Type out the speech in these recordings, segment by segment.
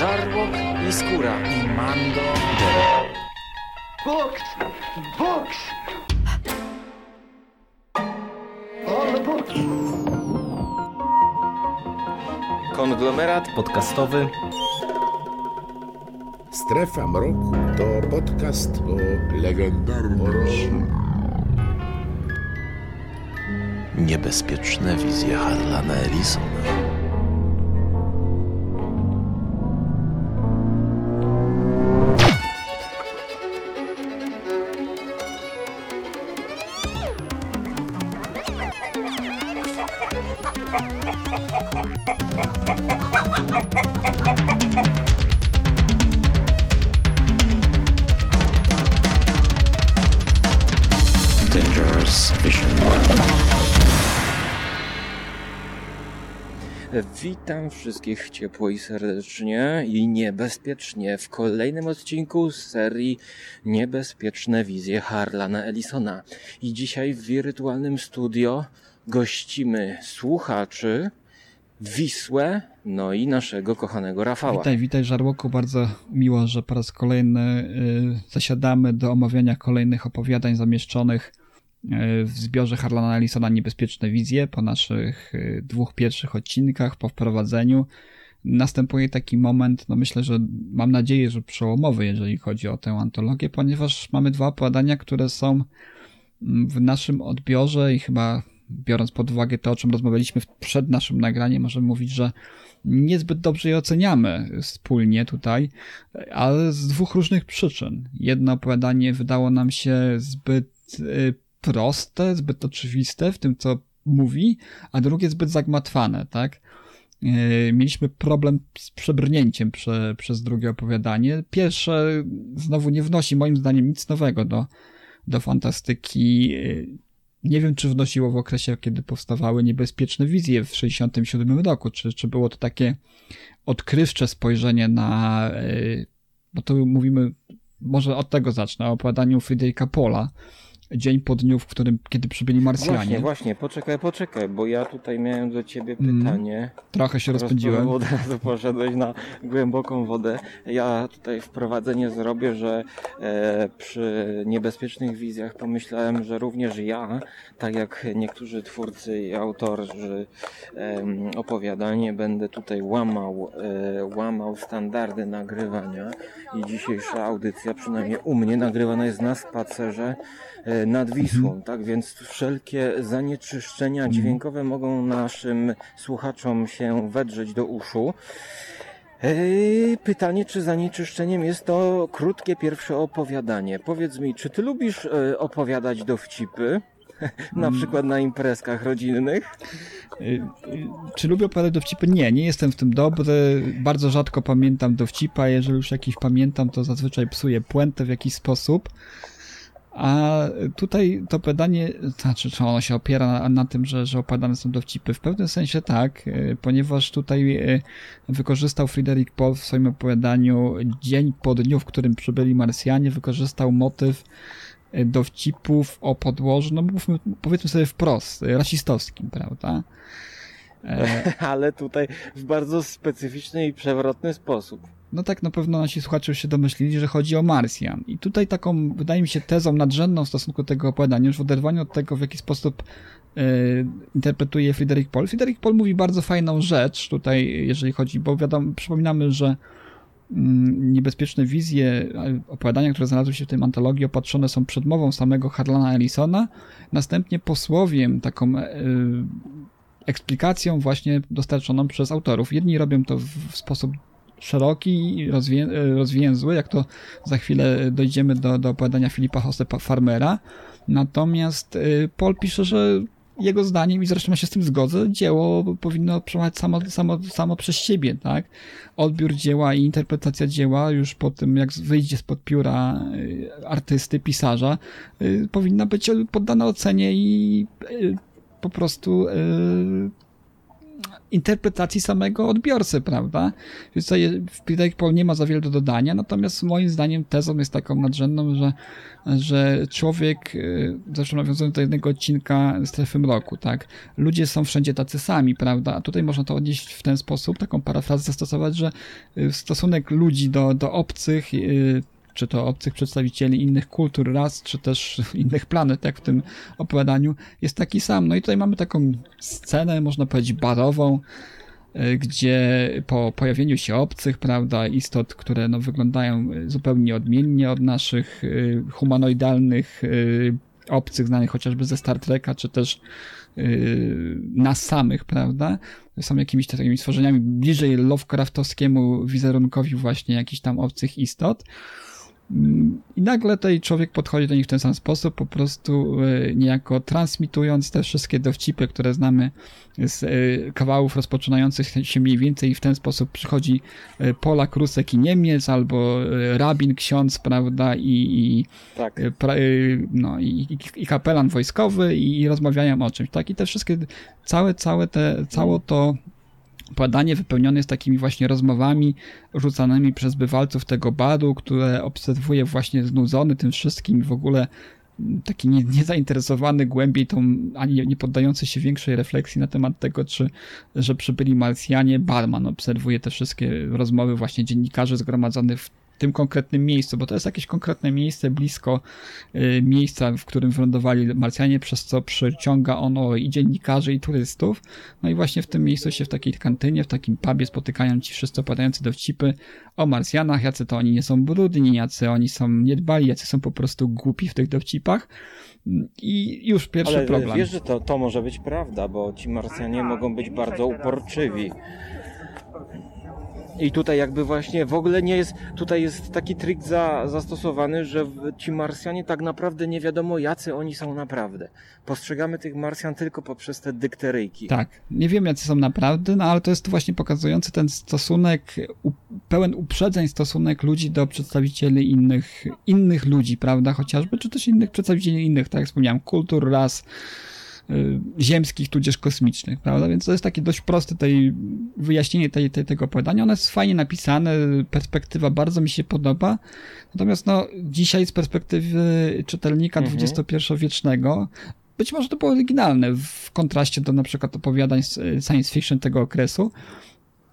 Żarłok i Skóra i Mando Books! Books! All the books! Konglomerat podcastowy Strefa Mroku to podcast o legendarnym Niebezpieczne wizje Harlana Ellisona. Wszystkich ciepło i serdecznie i niebezpiecznie w kolejnym odcinku z serii Niebezpieczne wizje Harlana Ellisona. I dzisiaj w wirtualnym studio gościmy słuchaczy, Wisłę, no i naszego kochanego Rafała. Witaj, witaj Żarłoku, bardzo miło, że po raz kolejny y, zasiadamy do omawiania kolejnych opowiadań zamieszczonych w zbiorze Harlana Ellisona Niebezpieczne Wizje po naszych y, dwóch pierwszych odcinkach, po wprowadzeniu. Następuje taki moment, no myślę, że mam nadzieję, że przełomowy, jeżeli chodzi o tę antologię, ponieważ mamy dwa opowiadania, które są mm, w naszym odbiorze i chyba biorąc pod uwagę to, o czym rozmawialiśmy przed naszym nagraniem, możemy mówić, że niezbyt dobrze je oceniamy wspólnie tutaj, ale z dwóch różnych przyczyn. Jedno opowiadanie wydało nam się zbyt y, proste, zbyt oczywiste w tym, co mówi, a drugie zbyt zagmatwane, tak? Y, Mieliśmy problem z przebrnięciem prze, przez drugie opowiadanie. Pierwsze znowu nie wnosi moim zdaniem nic nowego do, do fantastyki y, nie wiem, czy wnosiło w okresie, kiedy powstawały niebezpieczne wizje w 67 roku, czy, czy było to takie odkrywcze spojrzenie na, yy, bo tu mówimy, może od tego zacznę, o opowiadaniu Fryderyka Pola, dzień po dniu, w którym, kiedy przybyli Marsjanie. Właśnie, właśnie, poczekaj, poczekaj, bo ja tutaj miałem do ciebie Mm. pytanie. Trochę się rozpędziłem. Od razu poszedłeś na głęboką wodę. Ja tutaj wprowadzenie zrobię, że e, przy niebezpiecznych wizjach pomyślałem, że również ja, tak jak niektórzy twórcy i autorzy opowiadanie, będę tutaj łamał, e, łamał standardy nagrywania i dzisiejsza audycja, przynajmniej u mnie, nagrywana jest na spacerze e, nad Wisłą, tak więc wszelkie zanieczyszczenia dźwiękowe mogą naszym słuchaczom się wedrzeć do uszu. Ej, Pytanie, czy zanieczyszczeniem jest to krótkie pierwsze opowiadanie. Powiedz mi, czy ty lubisz e, opowiadać dowcipy? Na przykład na imprezkach rodzinnych? Y, Czy lubię opowiadać dowcipy? Nie, nie jestem w tym dobry. Bardzo rzadko pamiętam dowcipa. Jeżeli już jakiś pamiętam, to zazwyczaj psuję puentę w jakiś sposób. A tutaj to opowiadanie, znaczy, czy ono się opiera na, na tym, że, że opowiadane są dowcipy? W pewnym sensie tak, y, ponieważ tutaj y, wykorzystał Frederick Paul w swoim opowiadaniu dzień po dniu, w którym przybyli Marsjanie, wykorzystał motyw y, dowcipów o podłożu, no mówmy, powiedzmy sobie wprost, rasistowskim, prawda? E, Ale tutaj w bardzo specyficzny i przewrotny sposób. No tak na pewno nasi słuchacze już się domyślili, że chodzi o Marsjan. I tutaj taką, wydaje mi się, tezą nadrzędną w stosunku do tego opowiadania, już w oderwaniu od tego, w jaki sposób e, interpretuje Frederick Paul. Frederick Paul mówi bardzo fajną rzecz tutaj, jeżeli chodzi, bo wiadomo, przypominamy, że mm, niebezpieczne wizje, e, opowiadania, które znalazły się w tej antologii, opatrzone są przedmową samego Harlana Ellisona, następnie posłowiem, taką e, eksplikacją właśnie dostarczoną przez autorów. Jedni robią to w sposób szeroki i rozwię, rozwięzły, jak to za chwilę dojdziemy do, do opowiadania Filipa Josepa Farmera. Natomiast y, Paul pisze, że jego zdaniem, i zresztą ja się z tym zgodzę, dzieło powinno przemawiać samo, samo, samo przez siebie, tak? Odbiór dzieła i interpretacja dzieła już po tym, jak wyjdzie spod pióra y, artysty, pisarza, y, powinna być poddana ocenie i po prostu interpretacji samego odbiorcy, prawda? Więc tutaj w Peter Paul nie ma za wiele do dodania, natomiast moim zdaniem tezą jest taką nadrzędną, że, że człowiek, y, zresztą nawiązując do jednego odcinka Strefy Mroku, tak? Ludzie są wszędzie tacy sami, prawda? A tutaj można to odnieść w ten sposób, taką parafrazę zastosować, że y, stosunek ludzi do, do obcych y, czy to obcych przedstawicieli innych kultur, ras, czy też innych planet, jak w tym opowiadaniu, jest taki sam. No i tutaj mamy taką scenę, można powiedzieć, barową, y, gdzie po pojawieniu się obcych, prawda, istot, które no, wyglądają zupełnie odmiennie od naszych y, humanoidalnych y, obcych, znanych chociażby ze Star Treka, czy też nas samych, prawda? Są jakimiś takimi stworzeniami bliżej Lovecraftowskiemu wizerunkowi właśnie jakichś tam obcych istot. I nagle tutaj człowiek podchodzi do nich w ten sam sposób, po prostu e, niejako transmitując te wszystkie dowcipy, które znamy z e, kawałów rozpoczynających się mniej więcej i w ten sposób przychodzi e, Polak, Rusek i Niemiec, albo rabin, ksiądz, prawda, i, i, tak. no, i, i kapelan wojskowy i, i rozmawiają o czymś, tak? I te wszystkie, całe, całe te, cało to Opowiadanie wypełnione jest takimi właśnie rozmowami rzucanymi przez bywalców tego baru, które obserwuje właśnie znudzony tym wszystkim w ogóle taki nie, niezainteresowany głębiej tą, ani nie poddający się większej refleksji na temat tego, czy, że przybyli Marsjanie, barman obserwuje te wszystkie rozmowy właśnie dziennikarzy zgromadzonych w tym konkretnym miejscu, bo to jest jakieś konkretne miejsce blisko y, miejsca, w którym wylądowali Marsjanie, przez co przyciąga ono i dziennikarzy, i turystów. No i właśnie w tym miejscu się w takiej kantynie, w takim pubie spotykają ci wszyscy opadający dowcipy o Marsjanach, jacy to oni nie są brudni, jacy oni są niedbali, jacy są po prostu głupi w tych dowcipach. I już pierwszy Ale problem. wiesz, że to, to może być prawda, bo ci Marsjanie mogą być bardzo uporczywi. I tutaj jakby właśnie w ogóle nie jest, tutaj jest taki trik za, zastosowany, że ci Marsjanie tak naprawdę nie wiadomo jacy oni są naprawdę. Postrzegamy tych Marsjan tylko poprzez te dykteryjki. Tak, nie wiem jacy są naprawdę, no ale to jest właśnie pokazujący ten stosunek, pełen uprzedzeń stosunek ludzi do przedstawicieli innych, innych ludzi, prawda, chociażby, czy też innych przedstawicieli innych, tak jak wspomniałem, kultur, ras, ziemskich, tudzież kosmicznych, prawda? Więc to jest takie dość proste tej, wyjaśnienie tej, tej, tego opowiadania. Ono jest fajnie napisane, perspektywa bardzo mi się podoba. Natomiast no, dzisiaj z perspektywy czytelnika mhm. XXI-wiecznego być może to było oryginalne w kontraście do na przykład opowiadań science fiction tego okresu,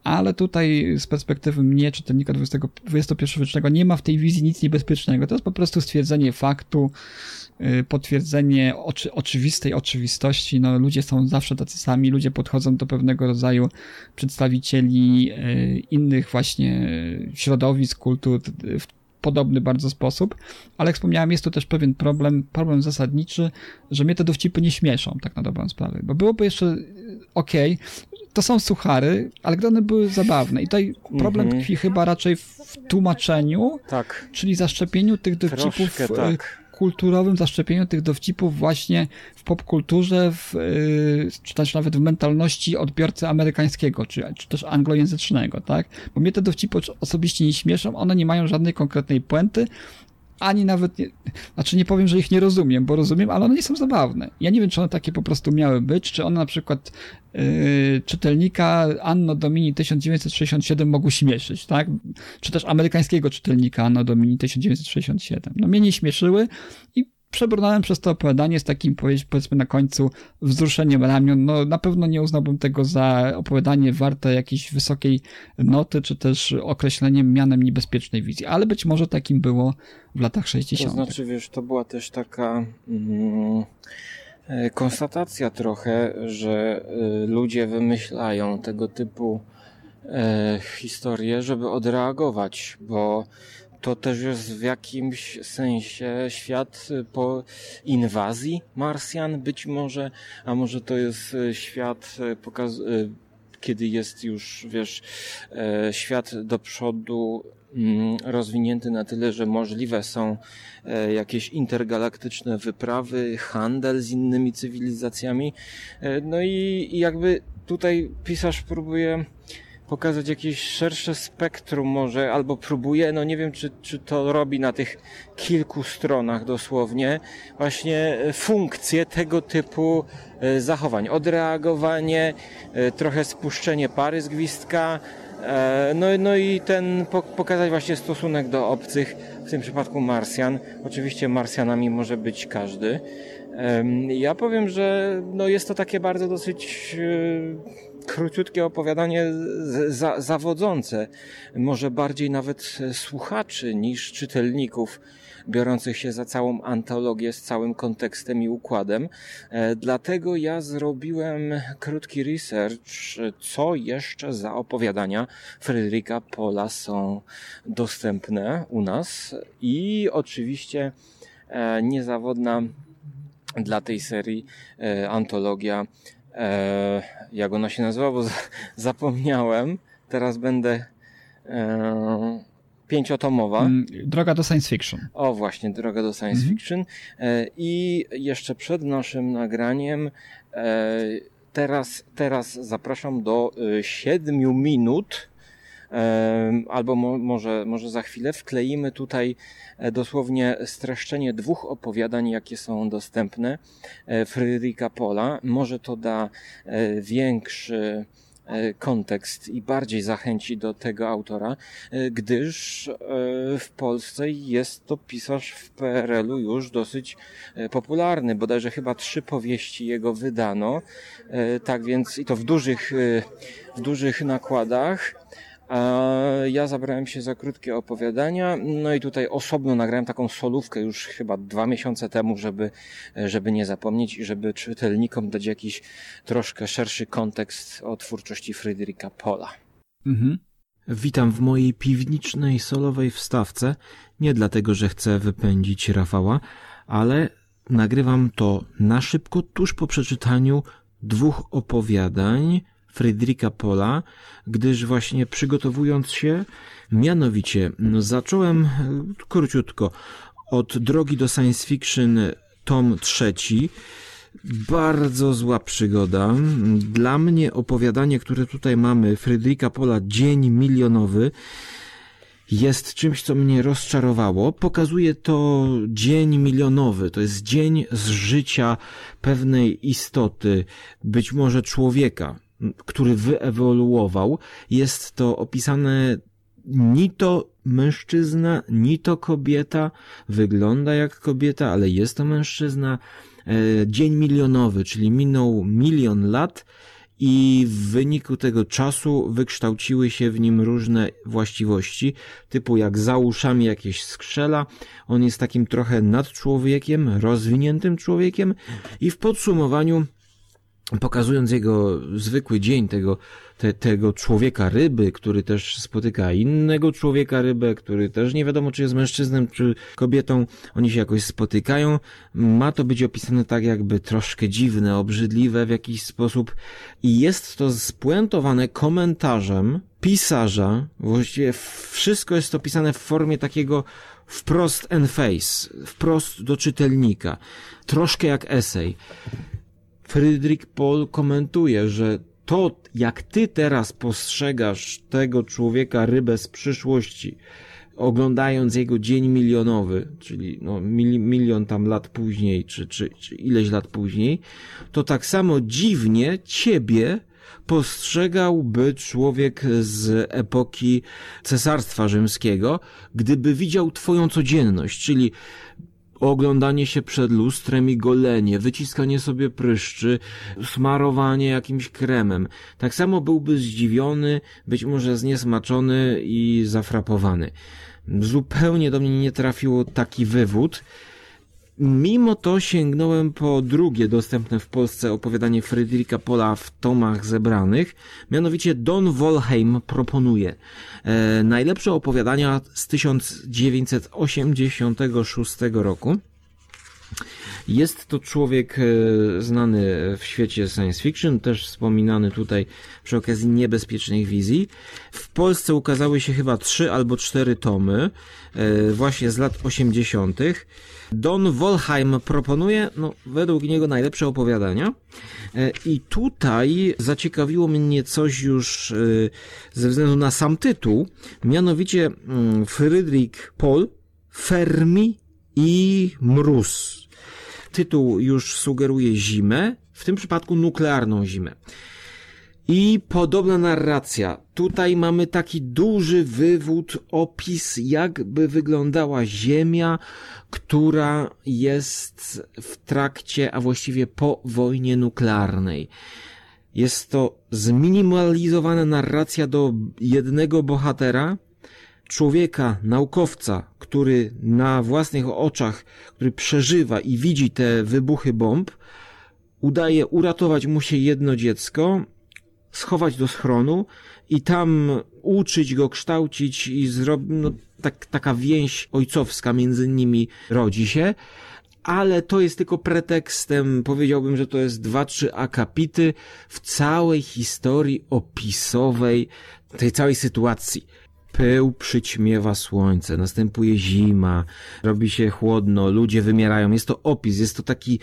ale tutaj z perspektywy mnie, czytelnika XXI-wiecznego, nie ma w tej wizji nic niebezpiecznego. To jest po prostu stwierdzenie faktu, Y, potwierdzenie oczy, oczywistej oczywistości. No, ludzie są zawsze tacy sami, ludzie podchodzą do pewnego rodzaju przedstawicieli y, innych właśnie środowisk, kultur w podobny bardzo sposób, ale jak wspomniałem, jest to też pewien problem, problem zasadniczy, że mnie te dowcipy nie śmieszą, tak na dobrą sprawę, bo byłoby jeszcze y, okej, okay, to są suchary, ale gdy one były zabawne. I tutaj problem mm -hmm. tkwi chyba raczej w tłumaczeniu, tak. czyli zaszczepieniu tych dowcipów Troszkę, tak kulturowym zaszczepieniu tych dowcipów właśnie w popkulturze, w, yy, czy też nawet w mentalności odbiorcy amerykańskiego, czy, czy też anglojęzycznego, tak? Bo mnie te dowcipy osobiście nie śmieszą, one nie mają żadnej konkretnej puenty, ani nawet, nie, znaczy nie powiem, że ich nie rozumiem, bo rozumiem, ale one nie są zabawne. Ja nie wiem, czy one takie po prostu miały być, czy one na przykład czytelnika Anno Domini 1967 mogły śmieszyć, tak? Czy też amerykańskiego czytelnika Anno Domini 1967. No mnie nie śmieszyły i przebrnąłem przez to opowiadanie z takim, powiedzmy na końcu, wzruszeniem ramion. No, na pewno nie uznałbym tego za opowiadanie warte jakiejś wysokiej noty, czy też określeniem mianem niebezpiecznej wizji, ale być może takim było w latach 60. To znaczy, wiesz, to była też taka mm, konstatacja trochę, że y, ludzie wymyślają tego typu e, historie, żeby odreagować, bo to też jest w jakimś sensie świat po inwazji Marsjan, być może, a może to jest świat pokaz kiedy jest już, wiesz, e, świat do przodu mm, rozwinięty na tyle, że możliwe są e, jakieś intergalaktyczne wyprawy, handel z innymi cywilizacjami. E, no i, i jakby tutaj pisarz próbuje pokazać jakieś szersze spektrum może, albo próbuje, no nie wiem, czy, czy to robi na tych kilku stronach dosłownie, właśnie funkcje tego typu e, zachowań. Odreagowanie, e, trochę spuszczenie pary z gwizdka, e, no, no i ten pokazać właśnie stosunek do obcych, w tym przypadku Marsjan. Oczywiście Marsjanami może być każdy. Ja powiem, że no jest to takie bardzo dosyć króciutkie opowiadanie za, zawodzące, może bardziej nawet słuchaczy niż czytelników biorących się za całą antologię z całym kontekstem i układem. E, dlatego ja zrobiłem krótki research, co jeszcze za opowiadania Fryderyka Pola są dostępne u nas i oczywiście e, niezawodna dla tej serii e, antologia e, jak ona się nazywa, bo zapomniałem. Teraz będę e, pięciotomowa. Mm, droga do science fiction. O właśnie, droga do science mhm. fiction. E, I jeszcze przed naszym nagraniem e, teraz, teraz zapraszam do e, siedmiu minut albo mo, może, może za chwilę wkleimy tutaj e, dosłownie streszczenie dwóch opowiadań, jakie są dostępne e, Fryderyka Pola. Może to da e, większy kontekst i bardziej zachęci do tego autora, gdyż w Polsce jest to pisarz w PRL-u już dosyć popularny, bodajże chyba trzy powieści jego wydano, tak więc i to w dużych, w dużych nakładach. Ja zabrałem się za krótkie opowiadania, no i tutaj osobno nagrałem taką solówkę już chyba dwa miesiące temu, żeby, żeby nie zapomnieć i żeby czytelnikom dać jakiś troszkę szerszy kontekst o twórczości Fryderyka Pola. Mhm. Witam w mojej piwnicznej solowej wstawce, nie dlatego, że chcę wypędzić Rafała, ale nagrywam to na szybko, tuż po przeczytaniu dwóch opowiadań, Fryderyka Pola, gdyż właśnie przygotowując się, mianowicie no, zacząłem e, króciutko od drogi do science fiction tom trzeci. Bardzo zła przygoda. Dla mnie opowiadanie, które tutaj mamy, Fryderyka Pola, Dzień Milionowy, jest czymś, co mnie rozczarowało. Pokazuje to dzień milionowy. To jest dzień z życia pewnej istoty, być może człowieka który wyewoluował. Jest to opisane ni to mężczyzna, ni to kobieta. Wygląda jak kobieta, ale jest to mężczyzna. E, dzień milionowy, czyli minął milion lat i w wyniku tego czasu wykształciły się w nim różne właściwości, typu jak za uszami jakieś skrzela, on jest takim trochę nadczłowiekiem, rozwiniętym człowiekiem i w podsumowaniu pokazując jego zwykły dzień tego, te, tego człowieka ryby, który też spotyka innego człowieka rybę, który też nie wiadomo czy jest mężczyzną czy kobietą, oni się jakoś spotykają. Ma to być opisane tak jakby troszkę dziwne, obrzydliwe w jakiś sposób i jest to spuentowane komentarzem pisarza, właściwie wszystko jest to pisane w formie takiego wprost and face, wprost do czytelnika, troszkę jak esej. Friedrich Paul komentuje, że to, jak ty teraz postrzegasz tego człowieka rybę z przyszłości, oglądając jego dzień milionowy, czyli no, milion tam lat później, czy, czy, czy ileś lat później, to tak samo dziwnie ciebie postrzegałby człowiek z epoki Cesarstwa Rzymskiego, gdyby widział twoją codzienność, czyli oglądanie się przed lustrem i golenie, wyciskanie sobie pryszczy, smarowanie jakimś kremem. Tak samo byłby zdziwiony, być może zniesmaczony i zafrapowany. Zupełnie do mnie nie trafiło taki wywód. Mimo to sięgnąłem po drugie dostępne w Polsce opowiadanie Fryderyka Pola w tomach zebranych, mianowicie Don Wolheim proponuje e, najlepsze opowiadania z 1986 roku. Jest to człowiek e, znany w świecie science fiction, też wspominany tutaj przy okazji niebezpiecznych wizji. W Polsce ukazały się chyba trzy albo cztery tomy, e, właśnie z lat 80. Don Wolheim proponuje, no, według niego najlepsze opowiadania. E, I tutaj zaciekawiło mnie coś już ze względu na sam tytuł, mianowicie mm, Friedrich Paul, Fermi i Mróz. Tytuł już sugeruje zimę, w tym przypadku nuklearną zimę. I podobna narracja. Tutaj mamy taki duży wywód, opis, jakby wyglądała Ziemia, która jest w trakcie, a właściwie po wojnie nuklearnej. Jest to zminimalizowana narracja do jednego bohatera, człowieka, naukowca, który na własnych oczach, który przeżywa i widzi te wybuchy bomb, udaje uratować mu się jedno dziecko, schować do schronu i tam uczyć go, kształcić i zrobić, no, tak, taka więź ojcowska między nimi rodzi się, ale to jest tylko pretekstem, powiedziałbym, że to jest dwa, trzy akapity w całej historii opisowej tej całej sytuacji pył przyćmiewa słońce, następuje zima, robi się chłodno, ludzie wymierają. Jest to opis, jest to taki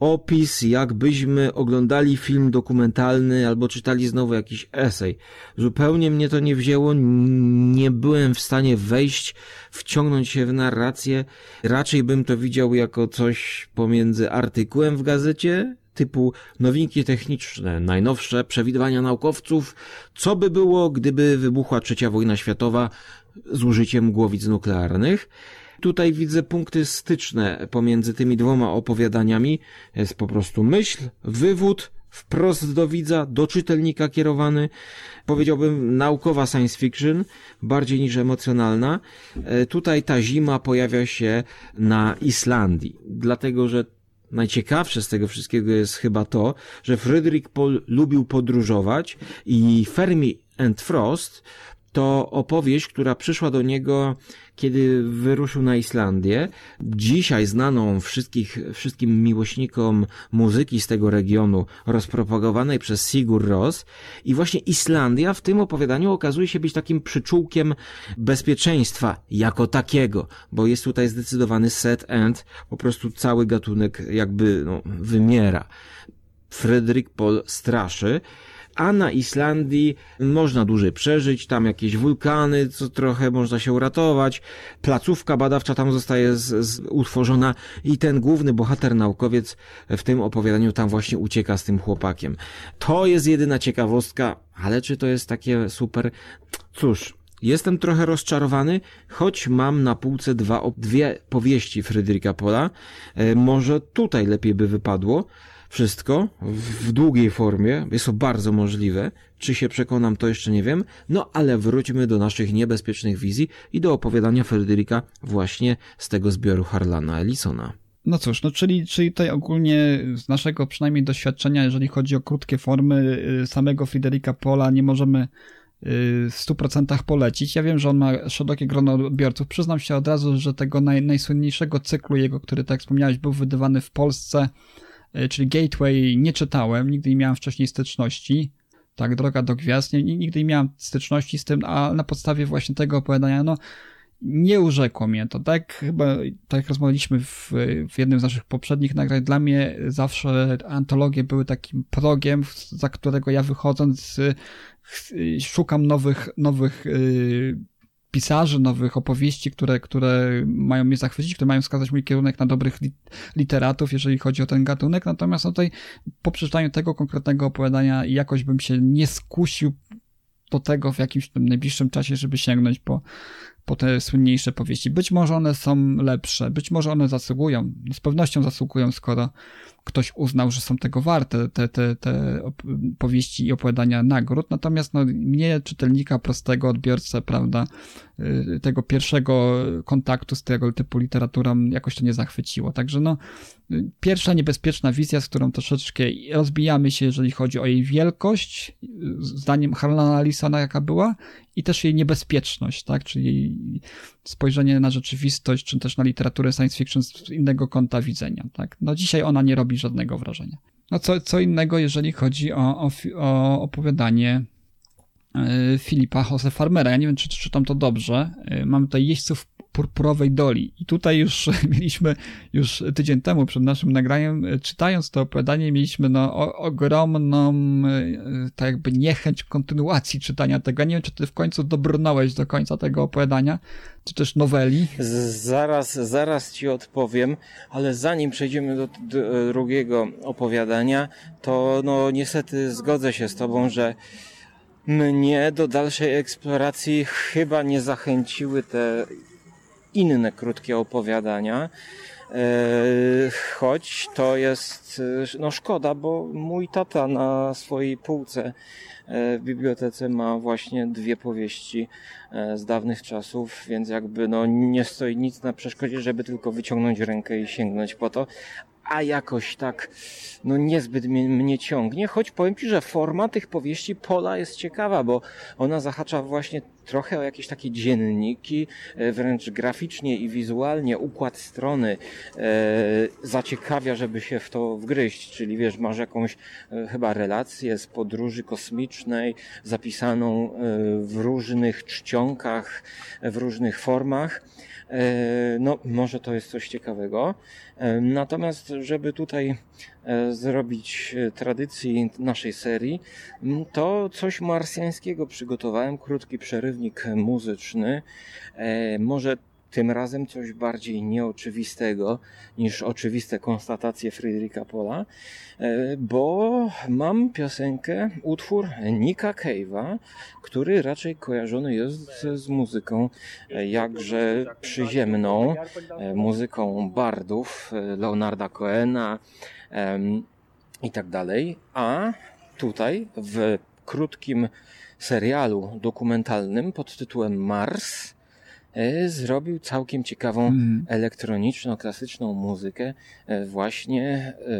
opis, jakbyśmy oglądali film dokumentalny albo czytali znowu jakiś esej. Zupełnie mnie to nie wzięło, nie byłem w stanie wejść, wciągnąć się w narrację. Raczej bym to widział jako coś pomiędzy artykułem w gazecie, typu nowinki techniczne, najnowsze przewidywania naukowców, co by było, gdyby wybuchła trzecia wojna światowa z użyciem głowic nuklearnych. Tutaj widzę punkty styczne pomiędzy tymi dwoma opowiadaniami. Jest po prostu myśl, wywód, wprost do widza, do czytelnika kierowany. Powiedziałbym naukowa science fiction, bardziej niż emocjonalna. E, tutaj ta zima pojawia się na Islandii, dlatego że Najciekawsze z tego wszystkiego jest chyba to, że Frederick Paul lubił podróżować i Fermi and Frost to opowieść, która przyszła do niego, kiedy wyruszył na Islandię. Dzisiaj znaną wszystkich, wszystkim miłośnikom muzyki z tego regionu, rozpropagowanej przez Sigur Ros. I właśnie Islandia w tym opowiadaniu okazuje się być takim przyczółkiem bezpieczeństwa jako takiego, bo jest tutaj zdecydowany set end, po prostu cały gatunek jakby no, wymiera. Frederick Paul straszy, a na Islandii można dłużej przeżyć, tam jakieś wulkany, co trochę można się uratować, placówka badawcza tam zostaje z, z, utworzona i ten główny bohater naukowiec w tym opowiadaniu tam właśnie ucieka z tym chłopakiem. To jest jedyna ciekawostka, ale czy to jest takie super? Cóż, Jestem trochę rozczarowany, choć mam na półce dwa, dwie powieści Fryderyka Pola. E, może tutaj lepiej by wypadło wszystko w długiej formie. Jest to bardzo możliwe. Czy się przekonam, to jeszcze nie wiem. No ale wróćmy do naszych niebezpiecznych wizji i do opowiadania Fryderyka właśnie z tego zbioru Harlana Ellisona. No cóż, no czyli, czyli tutaj ogólnie z naszego przynajmniej doświadczenia, jeżeli chodzi o krótkie formy y, samego Fryderyka Pola, nie możemy y, w 100% polecić. Ja wiem, że on ma szerokie grono odbiorców. Przyznam się od razu, że tego naj, najsłynniejszego cyklu jego, który, tak wspomniałeś, był wydawany w Polsce, czyli Gateway, nie czytałem, nigdy nie miałem wcześniej styczności. Tak, Droga do Gwiazd, nie, nigdy nie miałem styczności z tym, a na podstawie właśnie tego opowiadania, no nie urzekło mnie to. Tak chyba, tak jak rozmawialiśmy w, w jednym z naszych poprzednich nagrań, dla mnie zawsze antologie były takim progiem, za którego ja wychodząc szukam nowych, nowych pisarzy, nowych opowieści, które, które mają mnie zachwycić, które mają wskazać mój kierunek na dobrych literatów, jeżeli chodzi o ten gatunek. Natomiast no tutaj po przeczytaniu tego konkretnego opowiadania jakoś bym się nie skusił do tego w jakimś tym najbliższym czasie, żeby sięgnąć po, po te słynniejsze powieści. Być może one są lepsze, być może one zasługują, z pewnością zasługują, skoro ktoś uznał, że są tego warte, te, te, te powieści i opowiadania nagród. Natomiast no, mnie, czytelnika prostego, odbiorcę, prawda, y, tego pierwszego kontaktu z tego typu literaturą jakoś to nie zachwyciło. Także no, pierwsza niebezpieczna wizja, z którą troszeczkę rozbijamy się, jeżeli chodzi o jej wielkość, zdaniem Harlana Allisona jaka była, i też jej niebezpieczność, tak, czyli spojrzenie na rzeczywistość, czy też na literaturę science fiction z innego kąta widzenia, tak. No dzisiaj ona nie robi żadnego wrażenia. No co, co innego, jeżeli chodzi o, o, o opowiadanie e, Filipa Jose Farmera. Ja nie wiem, czy czytam to dobrze. E, mam tutaj jeźdźców purpurowej doli. I tutaj już mieliśmy, już tydzień temu przed naszym nagraniem, e, czytając to opowiadanie, mieliśmy no, ogromną e, tak jakby niechęć kontynuacji czytania tego. Nie wiem, czy ty w końcu dobrnąłeś do końca tego opowiadania, czy też noweli. Zaraz, zaraz ci odpowiem, ale zanim przejdziemy do, do drugiego opowiadania, to no niestety zgodzę się z tobą, że mnie do dalszej eksploracji chyba nie zachęciły te inne krótkie opowiadania. E, choć to jest e, no szkoda, bo mój tata na swojej półce e, w bibliotece ma właśnie dwie powieści z dawnych czasów, więc jakby no nie stoi nic na przeszkodzie, żeby tylko wyciągnąć rękę i sięgnąć po to a jakoś tak no niezbyt mnie, mnie, ciągnie, choć powiem Ci, że forma tych powieści Pola jest ciekawa, bo ona zahacza właśnie trochę o jakieś takie dzienniki, e, wręcz graficznie i wizualnie. Układ strony e, zaciekawia, żeby się w to wgryźć, czyli wiesz, masz jakąś e, chyba relację z podróży kosmicznej, zapisaną e, w różnych czcionkach, w różnych formach, no, może to jest coś ciekawego. E, natomiast, żeby tutaj e, zrobić tradycji naszej serii, to coś marsjańskiego przygotowałem, krótki przerywnik muzyczny. Może tym razem coś bardziej nieoczywistego niż oczywiste konstatacje Friedricha Pola, e, bo mam piosenkę, utwór Nika Cave'a, który raczej kojarzony jest z muzyką e, jakże przyziemną, e, muzyką bardów Leonarda Coena i tak dalej, a tutaj w krótkim serialu dokumentalnym pod tytułem Mars zrobił całkiem ciekawą mm. elektroniczną, klasyczną muzykę, e, właśnie e,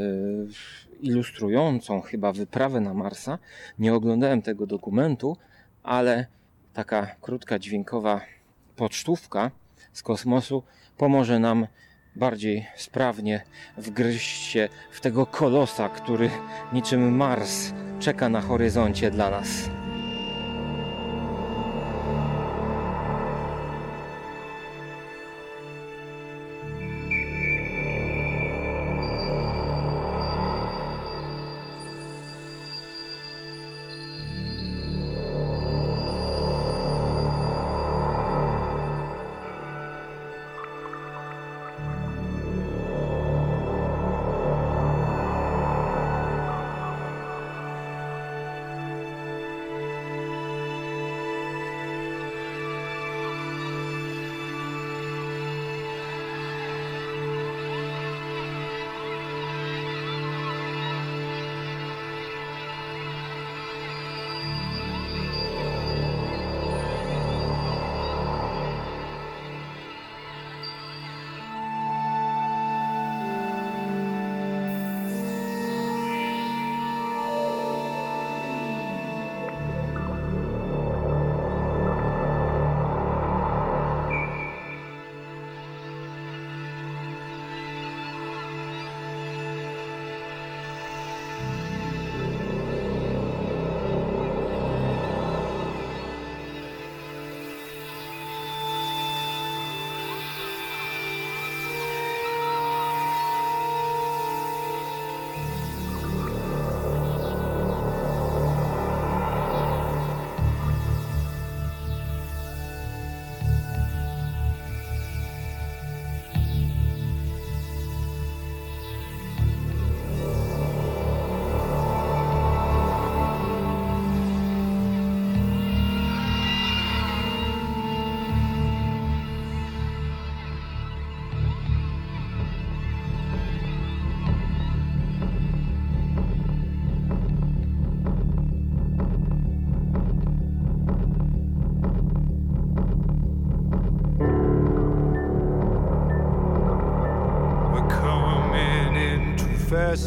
ilustrującą chyba wyprawę na Marsa. Nie oglądałem tego dokumentu, ale taka krótka dźwiękowa pocztówka z kosmosu pomoże nam bardziej sprawnie wgryźć się w tego kolosa, który niczym Mars czeka na horyzoncie dla nas.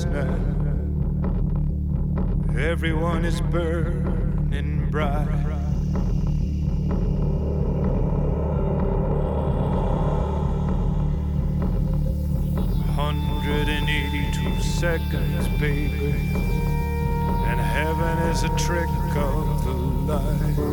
Now. Everyone is burning bright. Hundred and eighty-two seconds, baby, and heaven is a trick of the light.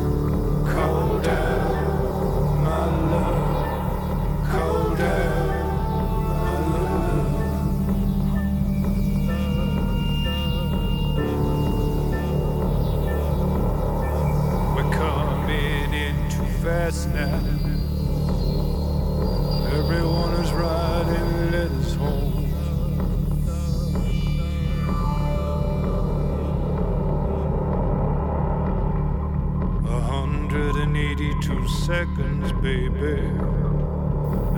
Eighty-two seconds, baby,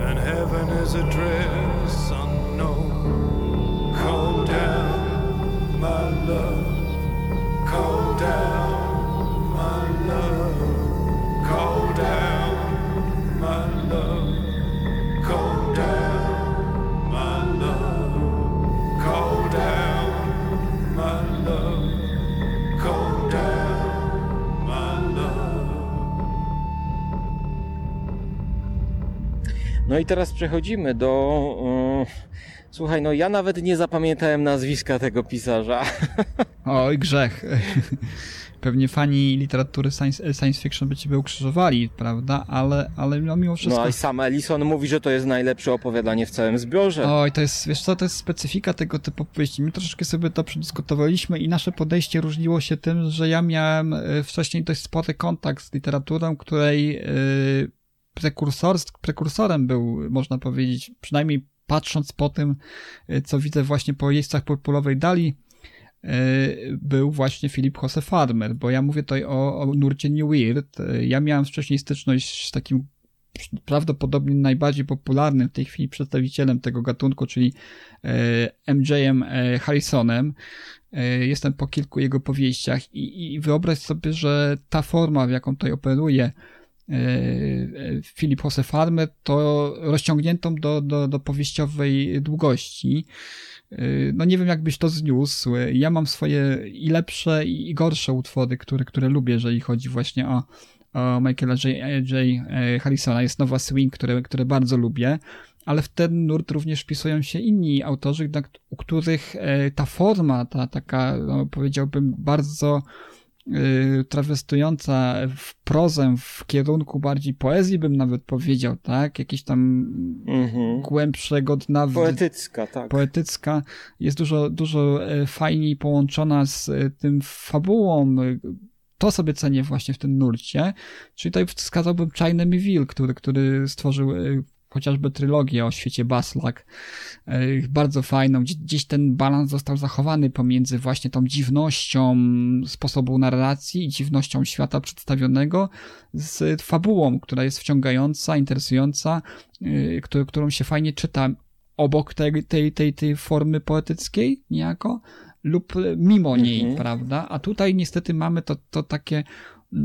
and heaven is a dress unknown. Calm down, my love. I teraz przechodzimy do. e, Słuchaj, no ja nawet nie zapamiętałem nazwiska tego pisarza. Oj, grzech. Pewnie fani literatury science, science fiction by ciebie ukrzyżowali, prawda? Ale, ale no mimo wszystko... No i sam Ellison mówi, że to jest najlepsze opowiadanie w całym zbiorze. Oj, to jest, wiesz co, to jest specyfika tego typu opowieści. My troszeczkę sobie to przedyskutowaliśmy i nasze podejście różniło się tym, że ja miałem e, wcześniej dość spory kontakt z literaturą, której e, prekursor, prekursorem był, można powiedzieć, przynajmniej patrząc po tym, e, co widzę właśnie po jeźdźcach purpurowej dali, e, był właśnie Philip Jose Farmer, bo ja mówię tutaj o, o nurcie New Weird. E, Ja miałem wcześniej styczność z takim prawdopodobnie najbardziej popularnym w tej chwili przedstawicielem tego gatunku, czyli MJ-em Harrisonem. Jestem po kilku jego powieściach i, i wyobraź sobie, że ta forma, w jaką tutaj operuje e, Philip Jose Farmer, to rozciągniętą do, do, do powieściowej długości. E, No nie wiem, jakbyś to zniósł. Ja mam swoje i lepsze, i gorsze utwory, które, które lubię, jeżeli chodzi właśnie o, o Michaela J. J. e, Harrisona. Jest Nowa Swing, które, które bardzo lubię, ale w ten nurt również wpisują się inni autorzy, u których ta forma, ta taka, no, powiedziałbym, bardzo trawestująca w prozę w kierunku bardziej poezji, bym nawet powiedział, tak? Jakieś tam Mhm. głębszego dna w, Poetycka, tak. poetycka, jest dużo, dużo e, fajniej połączona z e, tym fabułą. To sobie cenię właśnie w tym nurcie. Czyli tutaj wskazałbym China Will, który, który stworzył e, chociażby trylogię o świecie Baslak. E, Bardzo fajną. Gdzie- Gdzieś ten balans został zachowany pomiędzy właśnie tą dziwnością sposobu narracji i dziwnością świata przedstawionego z fabułą, która jest wciągająca, interesująca, yy, którą, się fajnie czyta obok tej, tej, tej, tej formy poetyckiej niejako lub mimo niej, Mhm. prawda? A tutaj niestety mamy to, to takie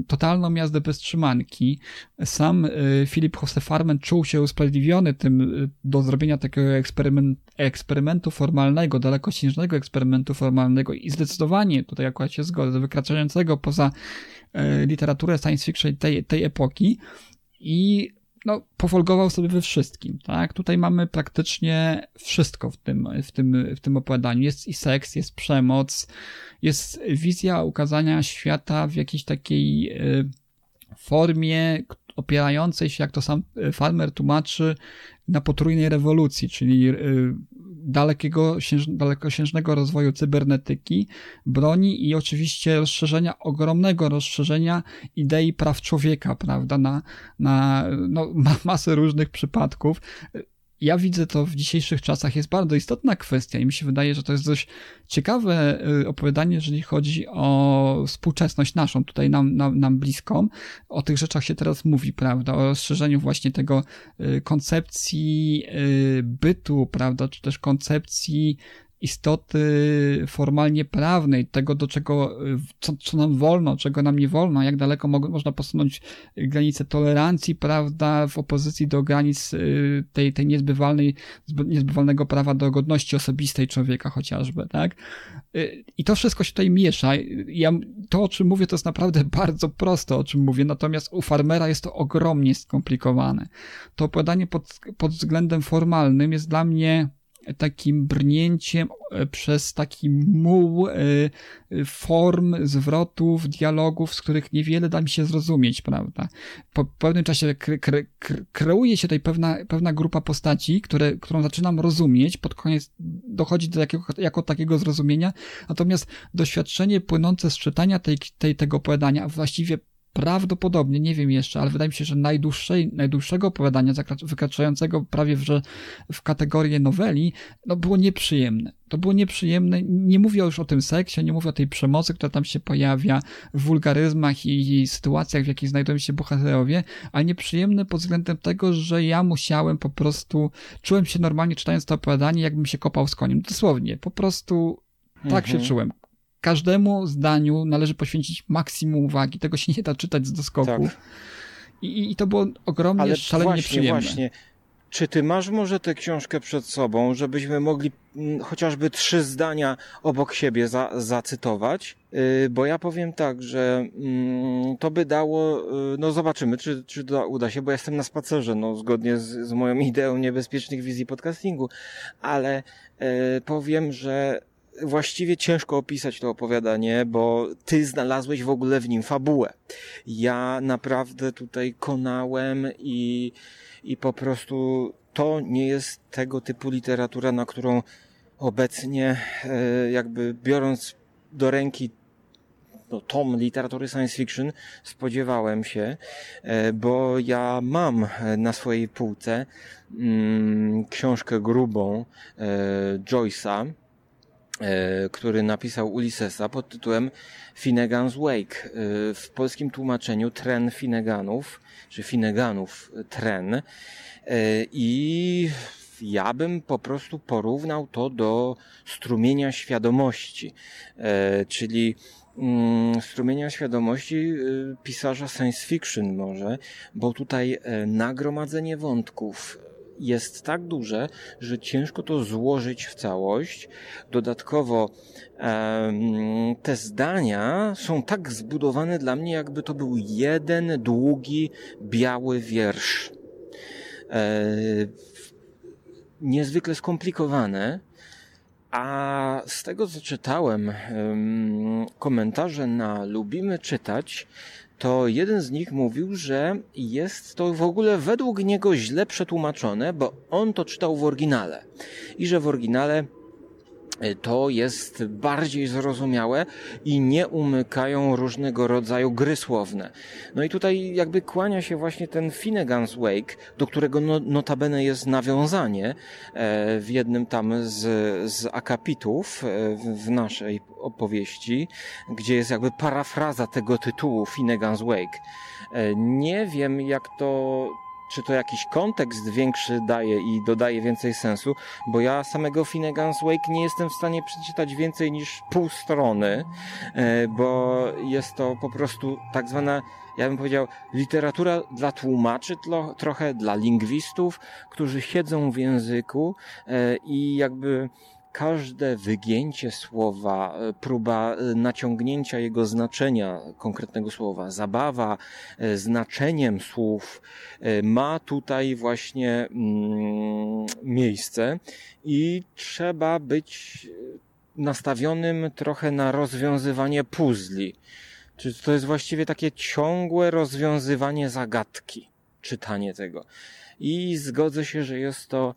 totalną jazdę bez trzymanki. Sam y, Filip Jose Farman czuł się usprawiedliwiony tym y, do zrobienia takiego eksperyment, eksperymentu formalnego, dalekosiężnego eksperymentu formalnego i zdecydowanie tutaj akurat się zgodzę, wykraczającego poza y, literaturę science fiction tej, tej epoki i no, pofolgował sobie we wszystkim, tak? Tutaj mamy praktycznie wszystko w tym, w tym, w tym opowiadaniu. Jest i seks, jest przemoc, jest wizja ukazania świata w jakiejś takiej y, formie opierającej się, jak to sam y, Farmer tłumaczy, na potrójnej rewolucji, czyli y, dalekiego, dalekosiężnego rozwoju cybernetyki, broni i oczywiście rozszerzenia, ogromnego rozszerzenia idei praw człowieka, prawda, na, na no, ma, masę różnych przypadków. Ja widzę to w dzisiejszych czasach. Jest bardzo istotna kwestia i mi się wydaje, że to jest dość ciekawe y, opowiadanie, jeżeli chodzi o współczesność naszą, tutaj nam, nam, nam bliską. O tych rzeczach się teraz mówi, prawda, o rozszerzeniu właśnie tego y, koncepcji y, bytu, prawda, czy też koncepcji istoty formalnie prawnej, tego do czego, co, co nam wolno, czego nam nie wolno, jak daleko mo można posunąć granice tolerancji, prawda, w opozycji do granic y, tej, tej niezbywalnej, niezbywalnego prawa do godności osobistej człowieka chociażby, tak? Y, I to wszystko się tutaj miesza. Ja, to, o czym mówię, to jest naprawdę bardzo proste, o czym mówię, natomiast u farmera jest to ogromnie skomplikowane. To opowiadanie pod, pod względem formalnym jest dla mnie takim brnięciem e, przez taki muł e, form, zwrotów, dialogów, z których niewiele da mi się zrozumieć, prawda? Po pewnym czasie kre, kre, kreuje się tutaj pewna, pewna grupa postaci, które, którą zaczynam rozumieć, pod koniec dochodzi do jakiego, jako takiego zrozumienia, natomiast doświadczenie płynące z czytania tej, tej, tego opowiadania, właściwie prawdopodobnie, nie wiem jeszcze, ale wydaje mi się, że najdłuższej, najdłuższego opowiadania, wykraczającego prawie w, w kategorię noweli, no było nieprzyjemne. To było nieprzyjemne. Nie mówię już o tym seksie, nie mówię o tej przemocy, która tam się pojawia, w wulgaryzmach i, i sytuacjach, w jakich znajdują się bohaterowie, ale nieprzyjemne pod względem tego, że ja musiałem po prostu, czułem się normalnie czytając to opowiadanie, jakbym się kopał z koniem. Dosłownie, po prostu tak mhm. się czułem każdemu zdaniu należy poświęcić maksimum uwagi. Tego się nie da czytać z doskoku. Tak. I, I to było ogromnie, Ale szalenie właśnie, przyjemne. Właśnie. Czy ty masz może tę książkę przed sobą, żebyśmy mogli mm, chociażby trzy zdania obok siebie za, zacytować? Yy, bo ja powiem tak, że yy, to by dało, yy, no zobaczymy, czy, czy uda się, bo jestem na spacerze, no zgodnie z, z moją ideą niebezpiecznych wizji podcastingu, ale y, powiem, że właściwie ciężko opisać to opowiadanie, bo ty znalazłeś w ogóle w nim fabułę. Ja naprawdę tutaj konałem i, i po prostu to nie jest tego typu literatura, na którą obecnie, e, jakby biorąc do ręki no, tom literatury science fiction spodziewałem się, e, bo ja mam na swojej półce mm, książkę grubą e, Joyce'a, E, który napisał Ulyssesa pod tytułem Finnegan's Wake. E, w polskim tłumaczeniu tren Finneganów, czy Finneganów tren. E, I ja bym po prostu porównał to do strumienia świadomości, czyli mm, strumienia świadomości pisarza science fiction może, bo tutaj nagromadzenie wątków, jest tak duże, że ciężko to złożyć w całość. Dodatkowo te zdania są tak zbudowane dla mnie, jakby to był jeden długi, biały wiersz. E, niezwykle skomplikowane. A z tego, co czytałem, komentarze na Lubimy Czytać, to jeden z nich mówił, że jest to w ogóle według niego źle przetłumaczone, bo on to czytał w oryginale i że w oryginale to jest bardziej zrozumiałe i nie umykają różnego rodzaju gry słowne. No i tutaj jakby kłania się właśnie ten Finnegan's Wake, do którego no, notabene jest nawiązanie e, w jednym tam z, z akapitów e, w naszej opowieści, gdzie jest jakby parafraza tego tytułu Finnegan's Wake. Nie wiem jak to czy to jakiś kontekst większy daje i dodaje więcej sensu, bo ja samego Finnegan's Wake nie jestem w stanie przeczytać więcej niż pół strony, e, bo jest to po prostu tak zwana ja bym powiedział, literatura dla tłumaczy, trochę dla lingwistów, którzy siedzą w języku e, i jakby każde wygięcie słowa, e, próba e, naciągnięcia jego znaczenia, konkretnego słowa, zabawa e, znaczeniem słów ma tutaj właśnie mm, miejsce i trzeba być nastawionym trochę na rozwiązywanie puzli. Czy to jest właściwie takie ciągłe rozwiązywanie zagadki, czytanie tego. I zgodzę się, że jest to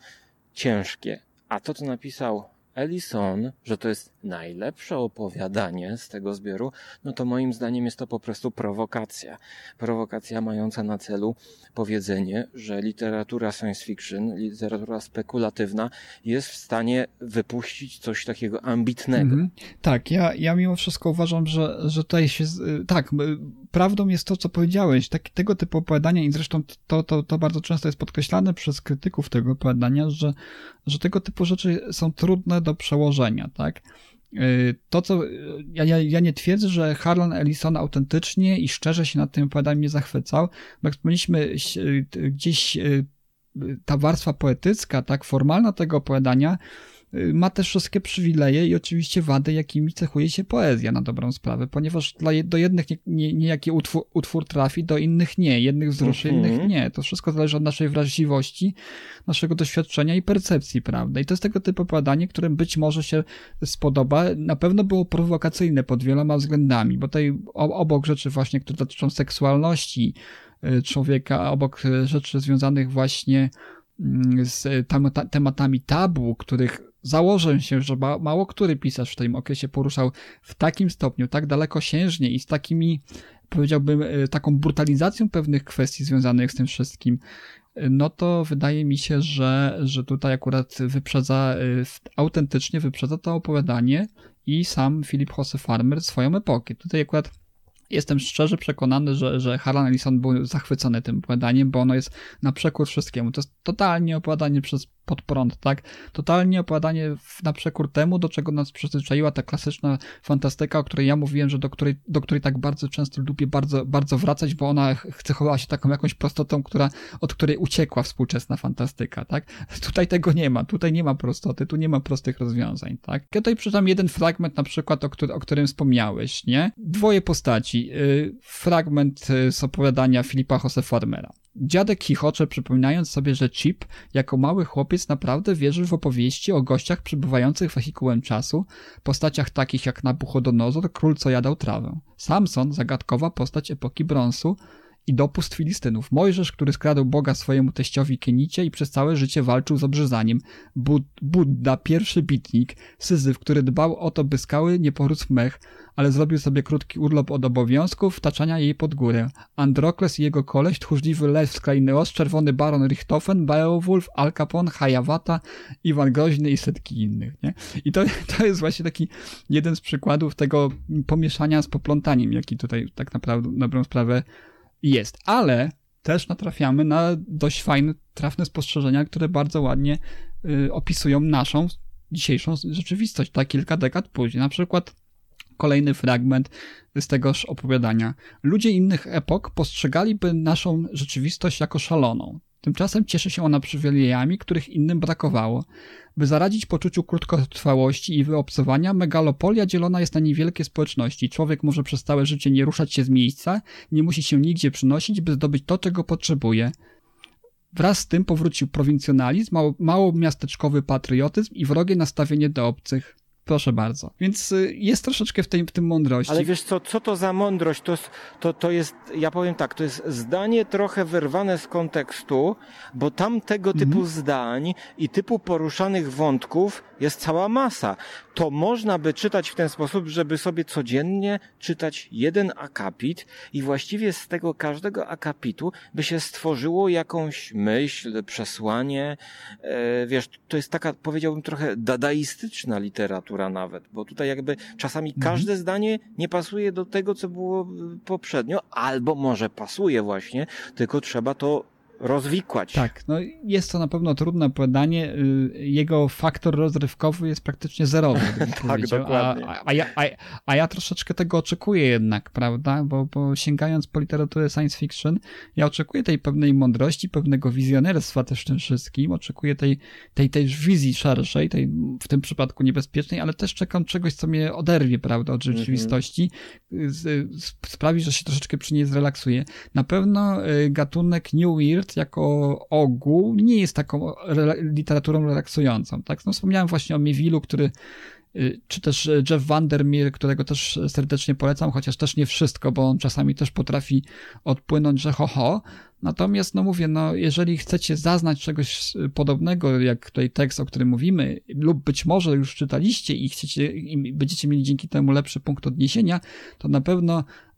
ciężkie. A to, co napisał Ellison, że to jest najlepsze opowiadanie z tego zbioru, no to moim zdaniem jest to po prostu prowokacja. Prowokacja mająca na celu powiedzenie, że literatura science fiction, literatura spekulatywna jest w stanie wypuścić coś takiego ambitnego. Mhm. Tak, ja, ja mimo wszystko uważam, że, że tutaj się, tak, prawdą jest to, co powiedziałeś, tak, tego typu opowiadania i zresztą to, to, to bardzo często jest podkreślane przez krytyków tego opowiadania, że, że tego typu rzeczy są trudne do do przełożenia, tak? Y, to, co ja, ja, ja nie twierdzę, że Harlan Ellison autentycznie i szczerze się nad tym opowiadaniem nie zachwycał, bo jak wspomnieliśmy, gdzieś ta warstwa poetycka, tak, formalna tego opowiadania Y, ma też wszystkie przywileje i oczywiście wady, jakimi cechuje się poezja na dobrą sprawę, ponieważ dla, do jednych niejaki nie, utwór, utwór, trafi, do innych nie, jednych wzruszy, mm -hmm. innych nie. To wszystko zależy od naszej wrażliwości, naszego doświadczenia i percepcji, prawda? I to jest tego typu opowiadanie, którym być może się spodoba. Na pewno było prowokacyjne pod wieloma względami, bo tutaj obok rzeczy właśnie, które dotyczą seksualności y, człowieka, obok y, rzeczy związanych właśnie mm, z tematami tabu, których Założę się, że mało który pisarz w tym okresie poruszał w takim stopniu, tak dalekosiężnie i z takimi, powiedziałbym, e, taką brutalizacją pewnych kwestii związanych z tym wszystkim, e, no to wydaje mi się, że, że tutaj akurat wyprzedza, e, autentycznie wyprzedza to opowiadanie i sam Philip Jose Farmer swoją epokę. Tutaj akurat jestem szczerze przekonany, że, że Harlan Ellison był zachwycony tym opowiadaniem, bo ono jest na przekór wszystkiemu. To jest totalnie opowiadanie przez pod prąd, tak? Totalnie opowiadanie na przekór temu, do czego nas przyzwyczaiła ta klasyczna fantastyka, o której ja mówiłem, że do której, do której tak bardzo często lubię bardzo, bardzo wracać, bo ona cechowała się taką jakąś prostotą, która, od której uciekła współczesna fantastyka, tak? Tutaj tego nie ma, tutaj nie ma prostoty, tu nie ma prostych rozwiązań, tak? Ja tutaj przeczytam jeden fragment na przykład, o, który, o którym wspomniałeś, nie? Dwoje postaci. Yy, fragment y, z opowiadania Filipa Jose Farmera. Dziadek chichocze, przypominając sobie, że Chip, jako mały chłopiec, naprawdę wierzył w opowieści o gościach przybywających wehikułem czasu, postaciach takich jak Nabuchodonozor, król co jadał trawę. Samson, zagadkowa postać epoki brązu, i dopust Filistynów. Mojżesz, który skradł Boga swojemu teściowi Kenicie i przez całe życie walczył z obrzezaniem. Bud Budda, pierwszy bitnik. Syzyf, który dbał o to, by skały nie porósł mech, ale zrobił sobie krótki urlop od obowiązków wtaczania jej pod górę. Androkles i jego koleś, tchórzliwy lew z krainy Ost, czerwony baron Richthofen, Beowulf, Al Capone, Hayawata, Iwan Groźny i setki innych, nie? I to, to jest właśnie taki jeden z przykładów tego pomieszania z poplątaniem, jaki tutaj tak naprawdę, na dobrą sprawę jest. Ale też natrafiamy na dość fajne, trafne spostrzeżenia, które bardzo ładnie y, opisują naszą dzisiejszą rzeczywistość, tak kilka dekad później. Na przykład kolejny fragment z tegoż opowiadania. Ludzie innych epok postrzegaliby naszą rzeczywistość jako szaloną. Tymczasem cieszy się ona przywilejami, których innym brakowało. By zaradzić poczuciu krótkotrwałości i wyobcowania, megalopolia dzielona jest na niewielkie społeczności. Człowiek może przez całe życie nie ruszać się z miejsca, nie musi się nigdzie przynosić, by zdobyć to, czego potrzebuje. Wraz z tym powrócił prowincjonalizm, mało, mało miasteczkowy patriotyzm i wrogie nastawienie do obcych. Proszę bardzo. Więc y, jest troszeczkę w, tej, w tym mądrości. Ale wiesz co, co to za mądrość? To, to, to jest, ja powiem tak, to jest zdanie trochę wyrwane z kontekstu, bo tam tego typu mhm. zdań i typu poruszanych wątków jest cała masa. To można by czytać w ten sposób, żeby sobie codziennie czytać jeden akapit i właściwie z tego każdego akapitu by się stworzyło jakąś myśl, przesłanie. E, wiesz, to jest taka, powiedziałbym, trochę dadaistyczna literatura nawet, bo tutaj jakby czasami mhm. każde zdanie nie pasuje do tego, co było poprzednio, albo może pasuje właśnie, tylko trzeba to rozwikłać. Tak, no jest to na pewno trudne opowiadanie. Y, jego faktor rozrywkowy jest praktycznie zerowy. tak, dokładnie. A, a, ja, a, a, ja troszeczkę tego oczekuję jednak, prawda? Bo, bo sięgając po literaturę science fiction, ja oczekuję tej pewnej mądrości, pewnego wizjonerstwa też w tym wszystkim. Oczekuję tej, tej też wizji szerszej, tej w tym przypadku niebezpiecznej, ale też czekam czegoś, co mnie oderwie, prawda, od rzeczywistości. Mm -hmm. Sprawi, że się troszeczkę przy niej zrelaksuje. Na pewno y, gatunek New Weird jako ogół nie jest taką literaturą relaksującą. Tak? No, wspomniałem właśnie o Miwilu, który y, czy też Jeff Vandermeer, którego też serdecznie polecam, chociaż też nie wszystko, bo on czasami też potrafi odpłynąć, że ho, ho. Natomiast, no mówię, no jeżeli chcecie zaznać czegoś podobnego, jak tutaj tekst, o którym mówimy, lub być może już czytaliście i chcecie, i będziecie mieli dzięki temu lepszy punkt odniesienia, to na pewno Y,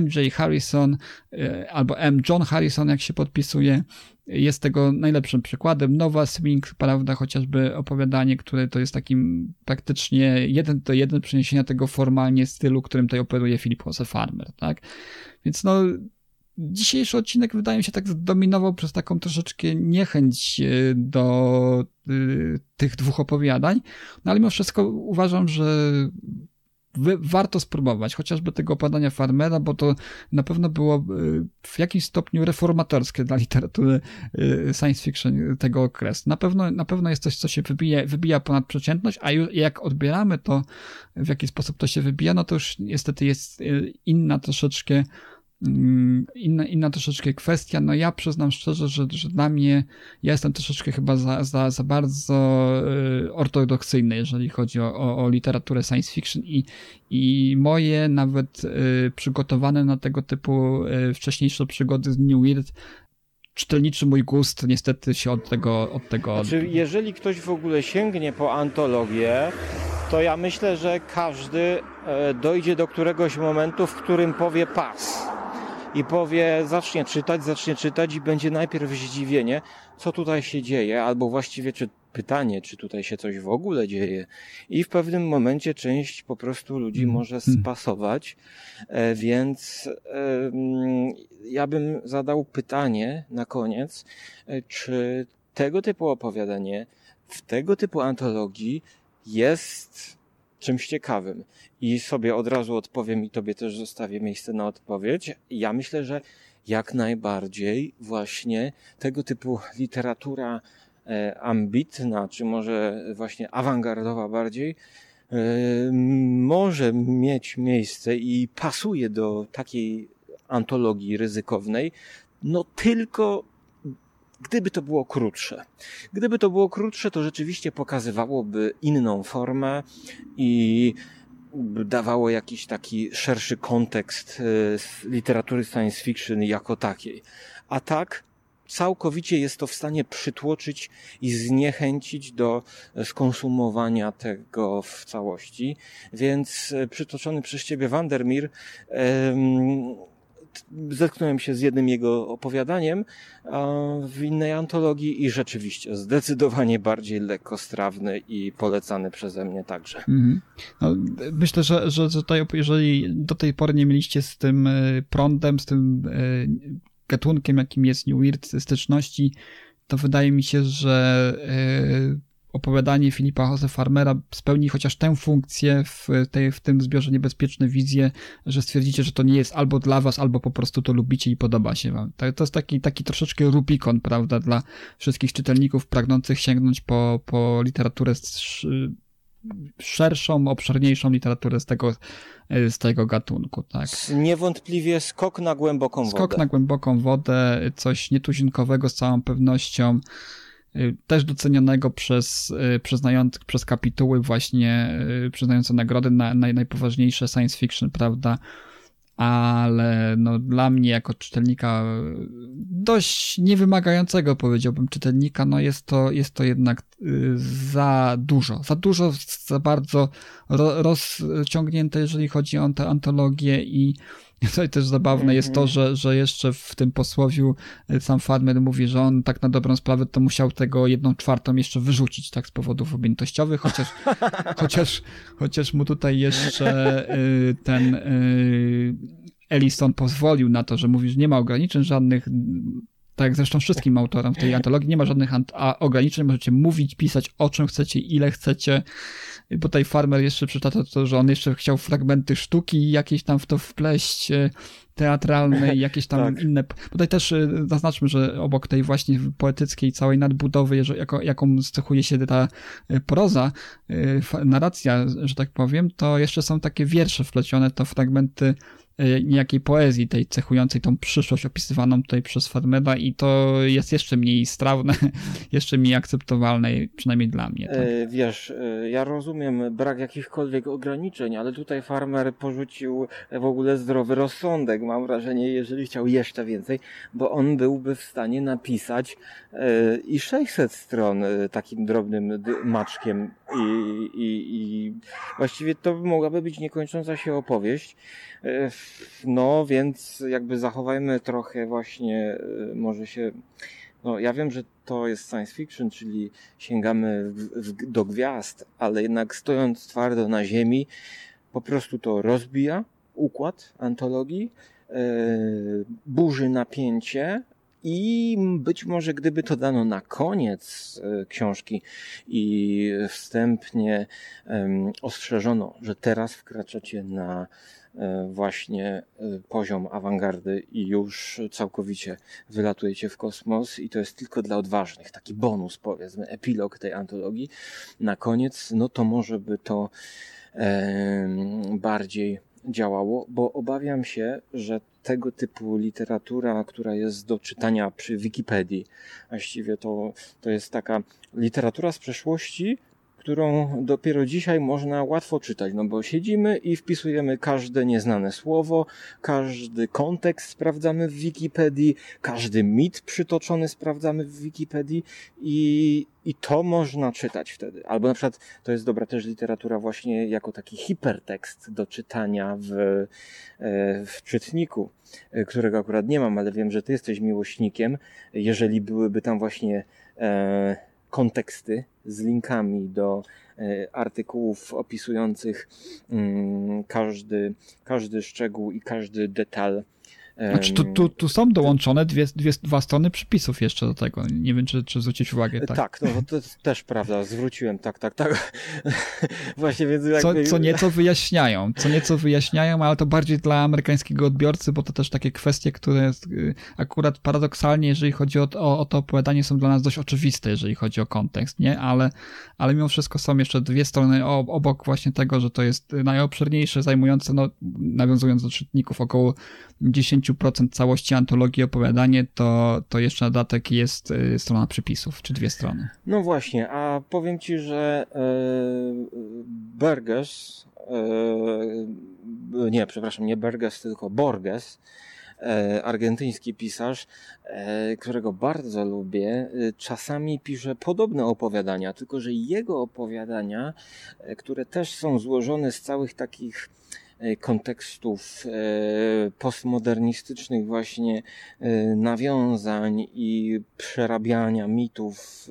MJ Harrison y, albo M. John Harrison, jak się podpisuje, jest tego najlepszym przykładem. Nowa Swing, prawda, chociażby opowiadanie, które to jest takim praktycznie jeden do jeden przeniesienia tego formalnie stylu, którym tutaj operuje Philip Jose Farmer, tak? Więc no, dzisiejszy odcinek wydaje mi się tak zdominował przez taką troszeczkę niechęć e, do y, tych dwóch opowiadań, no ale mimo wszystko uważam, że warto spróbować, chociażby tego opadania Farmera, bo to na pewno było y, w jakimś stopniu reformatorskie dla literatury y, science fiction tego okresu. Na pewno, na pewno jest coś, co się wybija, wybija ponad przeciętność, a jak odbieramy to, w jaki sposób to się wybija, no to już niestety jest y, inna troszeczkę inna, inna troszeczkę kwestia. No ja przyznam szczerze, że, że dla mnie ja jestem troszeczkę chyba za, za, za bardzo y, ortodoksyjny, jeżeli chodzi o, o, o, literaturę science fiction i, i moje nawet y, przygotowane na tego typu y, wcześniejsze przygody z New Weird czytelniczy mój gust niestety się od tego od tego znaczy, jeżeli ktoś w ogóle sięgnie po antologię, to ja myślę, że każdy e, dojdzie do któregoś momentu, w którym powie pas i powie, zacznie czytać, zacznie czytać i będzie najpierw zdziwienie, co tutaj się dzieje, albo właściwie czy pytanie, czy tutaj się coś w ogóle dzieje. I w pewnym momencie część po prostu ludzi mm. może hmm. spasować, e, więc ja bym zadał pytanie na koniec, e, czy tego typu opowiadanie w tego typu antologii jest czymś ciekawym. I sobie od razu odpowiem i tobie też zostawię miejsce na odpowiedź. Ja myślę, że jak najbardziej właśnie tego typu literatura e, ambitna, czy może właśnie awangardowa bardziej, e, może mieć miejsce i pasuje do takiej antologii ryzykownej, no tylko gdyby to było krótsze. Gdyby to było krótsze, to rzeczywiście pokazywałoby inną formę i dawało jakiś taki szerszy kontekst e, literatury science fiction jako takiej. A tak, całkowicie jest to w stanie przytłoczyć i zniechęcić do skonsumowania tego w całości. Więc e, przytoczony przez ciebie Vandermeer zetknąłem się z jednym jego opowiadaniem w innej antologii i rzeczywiście zdecydowanie bardziej lekkostrawny i polecany przeze mnie także. Mhm. No, myślę, że, że, że tutaj, jeżeli do tej pory nie mieliście z tym e, prądem, z tym e, gatunkiem, jakim jest New Weird styczności, to wydaje mi się, że e, opowiadanie Filipa Jose Farmera spełni chociaż tę funkcję w, tej, w tym zbiorze Niebezpieczne Wizje, że stwierdzicie, że to nie jest albo dla was, albo po prostu to lubicie i podoba się wam. To jest taki, taki troszeczkę Rubikon, prawda, dla wszystkich czytelników pragnących sięgnąć po, po literaturę szerszą, obszerniejszą literaturę z tego, z tego gatunku, tak. Niewątpliwie skok na głęboką skok wodę. Skok na głęboką wodę, coś nietuzinkowego z całą pewnością. Y, też docenionego przez y, przyznających, przez kapituły właśnie y, przyznające nagrody na, na najpoważniejsze science fiction, prawda? ale no, dla mnie jako czytelnika dość niewymagającego powiedziałbym czytelnika, no jest to, jest to jednak za dużo, za dużo, za bardzo rozciągnięte, jeżeli chodzi o tę antologię i Tutaj też zabawne jest to, mhm. że, że jeszcze w tym posłowiu e, sam Farmer mówi, że on tak na dobrą sprawę to musiał tego jedną czwartą jeszcze wyrzucić tak z powodów objętościowych, chociaż, chociaż, chociaż mu tutaj jeszcze e, ten e, Ellison pozwolił na to, że mówi, że nie ma ograniczeń żadnych, tak jak zresztą wszystkim autorom w tej antologii, nie ma żadnych ograniczeń, możecie mówić, pisać o czym chcecie, ile chcecie, bo tutaj farmer jeszcze przytacza to, że on jeszcze chciał fragmenty sztuki jakieś tam w to wpleść, e, teatralne i jakieś tam tak. inne. Tutaj też e, zaznaczmy, że obok tej właśnie poetyckiej całej nadbudowy, jako, jaką cechuje się ta e, proza, narracja, że tak powiem, to jeszcze są takie wiersze wplecione, to fragmenty niejakiej poezji tej cechującej tą przyszłość opisywaną tutaj przez Farmeda i to jest jeszcze mniej strawne, jeszcze mniej akceptowalne, przynajmniej dla mnie. Tak? E, wiesz, e, ja rozumiem brak jakichkolwiek ograniczeń, ale tutaj farmer porzucił w ogóle zdrowy rozsądek, mam wrażenie, jeżeli chciał jeszcze więcej, bo on byłby w stanie napisać e, i 600 stron takim drobnym maczkiem i, i, i właściwie to mogłaby być niekończąca się opowieść. No, więc jakby zachowajmy trochę właśnie, e, może się. No, ja wiem, że to jest science fiction, czyli sięgamy w, w, do gwiazd, ale jednak stojąc twardo na ziemi, po prostu to rozbija układ antologii, burzy napięcie, i być może gdyby to dano na koniec e, książki i wstępnie ostrzeżono, że teraz wkraczacie na e, właśnie e, poziom awangardy i już całkowicie wylatujecie w kosmos i to jest tylko dla odważnych, taki bonus powiedzmy, epilog tej antologii. Na koniec, no to może by to bardziej działało, bo obawiam się, że tego typu literatura, która jest do czytania przy Wikipedii, właściwie to, to jest taka literatura z przeszłości, którą dopiero dzisiaj można łatwo czytać, no bo siedzimy i wpisujemy każde nieznane słowo, każdy kontekst sprawdzamy w Wikipedii, każdy mit przytoczony sprawdzamy w Wikipedii i, i to można czytać wtedy. Albo na przykład to jest dobra też literatura właśnie jako taki hipertekst do czytania w, e, w czytniku, e, którego akurat nie mam, ale wiem, że ty jesteś miłośnikiem. Jeżeli byłyby tam właśnie e, konteksty z linkami do e, artykułów opisujących mm, każdy, każdy szczegół i każdy detal znaczy, tu, tu, tu są dołączone dwie, dwie, dwa strony przypisów jeszcze do tego. Nie wiem, czy, czy zwrócić uwagę. Tak, tak no, to też prawda, zwróciłem, tak, tak, tak. Właśnie, więc jakby... co, co nieco wyjaśniają, co nieco wyjaśniają, ale to bardziej dla amerykańskiego odbiorcy, bo to też takie kwestie, które y, akurat paradoksalnie, jeżeli chodzi o, o, o to opowiadanie, są dla nas dość oczywiste, jeżeli chodzi o kontekst, nie? Ale, ale mimo wszystko są jeszcze dwie strony obok właśnie tego, że to jest najobszerniejsze, zajmujące, no, nawiązując do czytników, około 10% całości antologii opowiadanie, to, to jeszcze na dodatek jest y, strona przypisów, czy dwie strony. No właśnie, a powiem Ci, że e, Burgess, e, nie, przepraszam, nie Burgess, tylko Borges, e, argentyński pisarz, którego bardzo lubię, czasami pisze podobne opowiadania, tylko że jego opowiadania, które też są złożone z całych takich kontekstów e, postmodernistycznych właśnie e, nawiązań i przerabiania mitów.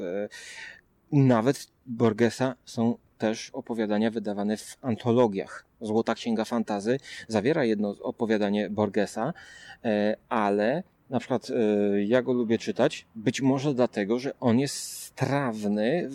Nawet Borgesa są też opowiadania wydawane w antologiach. Złota Księga Fantazy zawiera jedno opowiadanie Borgesa, ale na przykład ja go lubię czytać, być może dlatego, że on jest strawny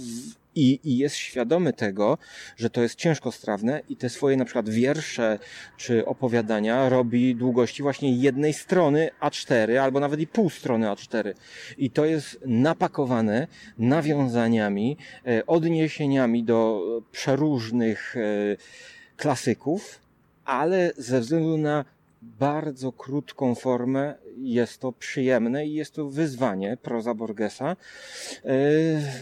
i, i jest świadomy tego, że to jest ciężko strawne i te swoje na przykład wiersze czy opowiadania robi długości właśnie jednej strony A4 albo nawet i pół strony A4. I to jest napakowane nawiązaniami, e, odniesieniami do przeróżnych e, klasyków, ale ze względu na bardzo krótką formę. Jest to przyjemne i jest to wyzwanie proza Borgesa. E,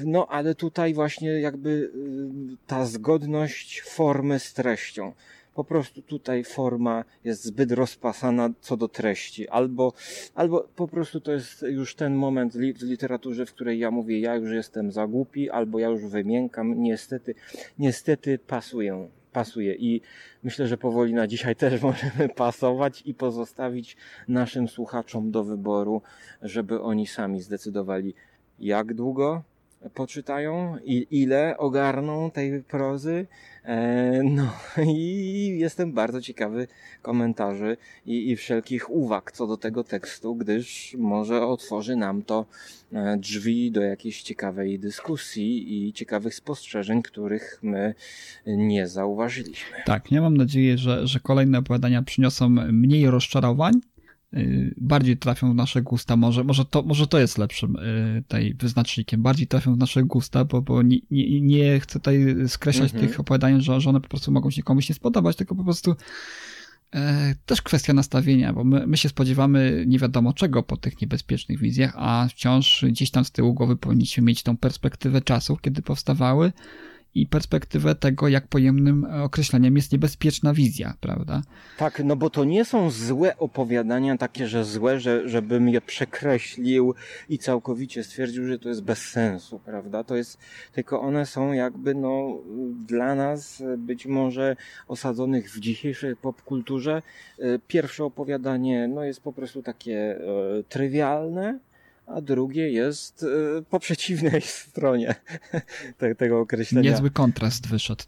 no ale tutaj właśnie jakby e, ta zgodność formy z treścią. Po prostu tutaj forma jest zbyt rozpasana co do treści, albo, albo po prostu to jest już ten moment w literaturze, w której ja mówię, ja już jestem za głupi, albo ja już wymiękam. Niestety, niestety pasuję pasuje. I myślę, że powoli na dzisiaj też możemy pasować i pozostawić naszym słuchaczom do wyboru, żeby oni sami zdecydowali, jak długo poczytają i ile ogarną tej prozy. E, no i jestem bardzo ciekawy komentarzy i, i wszelkich uwag co do tego tekstu, gdyż może otworzy nam to e, drzwi do jakiejś ciekawej dyskusji i ciekawych spostrzeżeń, których my nie zauważyliśmy. Tak, ja mam nadzieję, że, że kolejne opowiadania przyniosą mniej rozczarowań, bardziej trafią w nasze gusta. Może, może, to, może to jest lepszym y, tej wyznacznikiem. Bardziej trafią w nasze gusta, bo, bo nie, nie, nie chcę tutaj skreślać mhm. tych opowiadań, że, że one po prostu mogą się komuś nie spodobać, tylko po prostu e, też kwestia nastawienia, bo my, my się spodziewamy nie wiadomo czego po tych niebezpiecznych wizjach, a wciąż gdzieś tam z tyłu głowy powinniśmy mieć tą perspektywę czasów, kiedy powstawały, i perspektywę tego, jak pojemnym określeniem jest niebezpieczna wizja, prawda? Tak, no bo to nie są złe opowiadania, takie, że złe, że, żebym je przekreślił i całkowicie stwierdził, że to jest bez sensu, prawda? To jest, tylko one są jakby, no, dla nas być może osadzonych w dzisiejszej popkulturze. E, pierwsze opowiadanie, no, jest po prostu takie e, trywialne, a drugie jest e, po przeciwnej stronie te, tego określenia. Niezły kontrast wyszedł,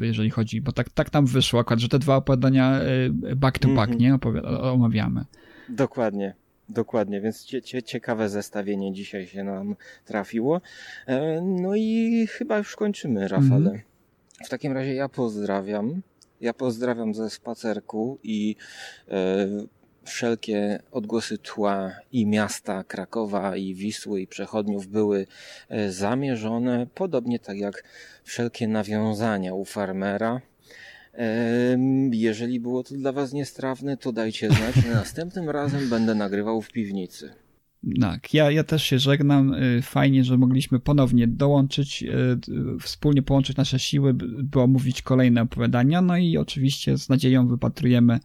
jeżeli chodzi, bo tak, tak nam wyszło akurat, że te dwa opowiadania e, back to back, Mhm. nie? Opowiada, omawiamy. Dokładnie. Dokładnie, więc cie, cie, ciekawe zestawienie dzisiaj się nam trafiło. E, No i chyba już kończymy, Rafale. Mhm. W takim razie ja pozdrawiam. Ja pozdrawiam ze spacerku i e, wszelkie odgłosy tła i miasta Krakowa i Wisły i przechodniów były e, zamierzone, podobnie tak jak wszelkie nawiązania u farmera. Jeżeli było to dla Was niestrawne, to dajcie znać. Następnym razem będę nagrywał w piwnicy. Tak, ja, ja też się żegnam. Y, Fajnie, że mogliśmy ponownie dołączyć, y, wspólnie połączyć nasze siły, by omówić kolejne opowiadania. No i oczywiście z nadzieją wypatrujemy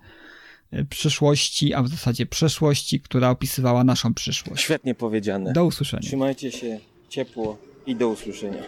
przyszłości, a w zasadzie przeszłości, która opisywała naszą przyszłość. Świetnie powiedziane. Do usłyszenia. Trzymajcie się ciepło i do usłyszenia.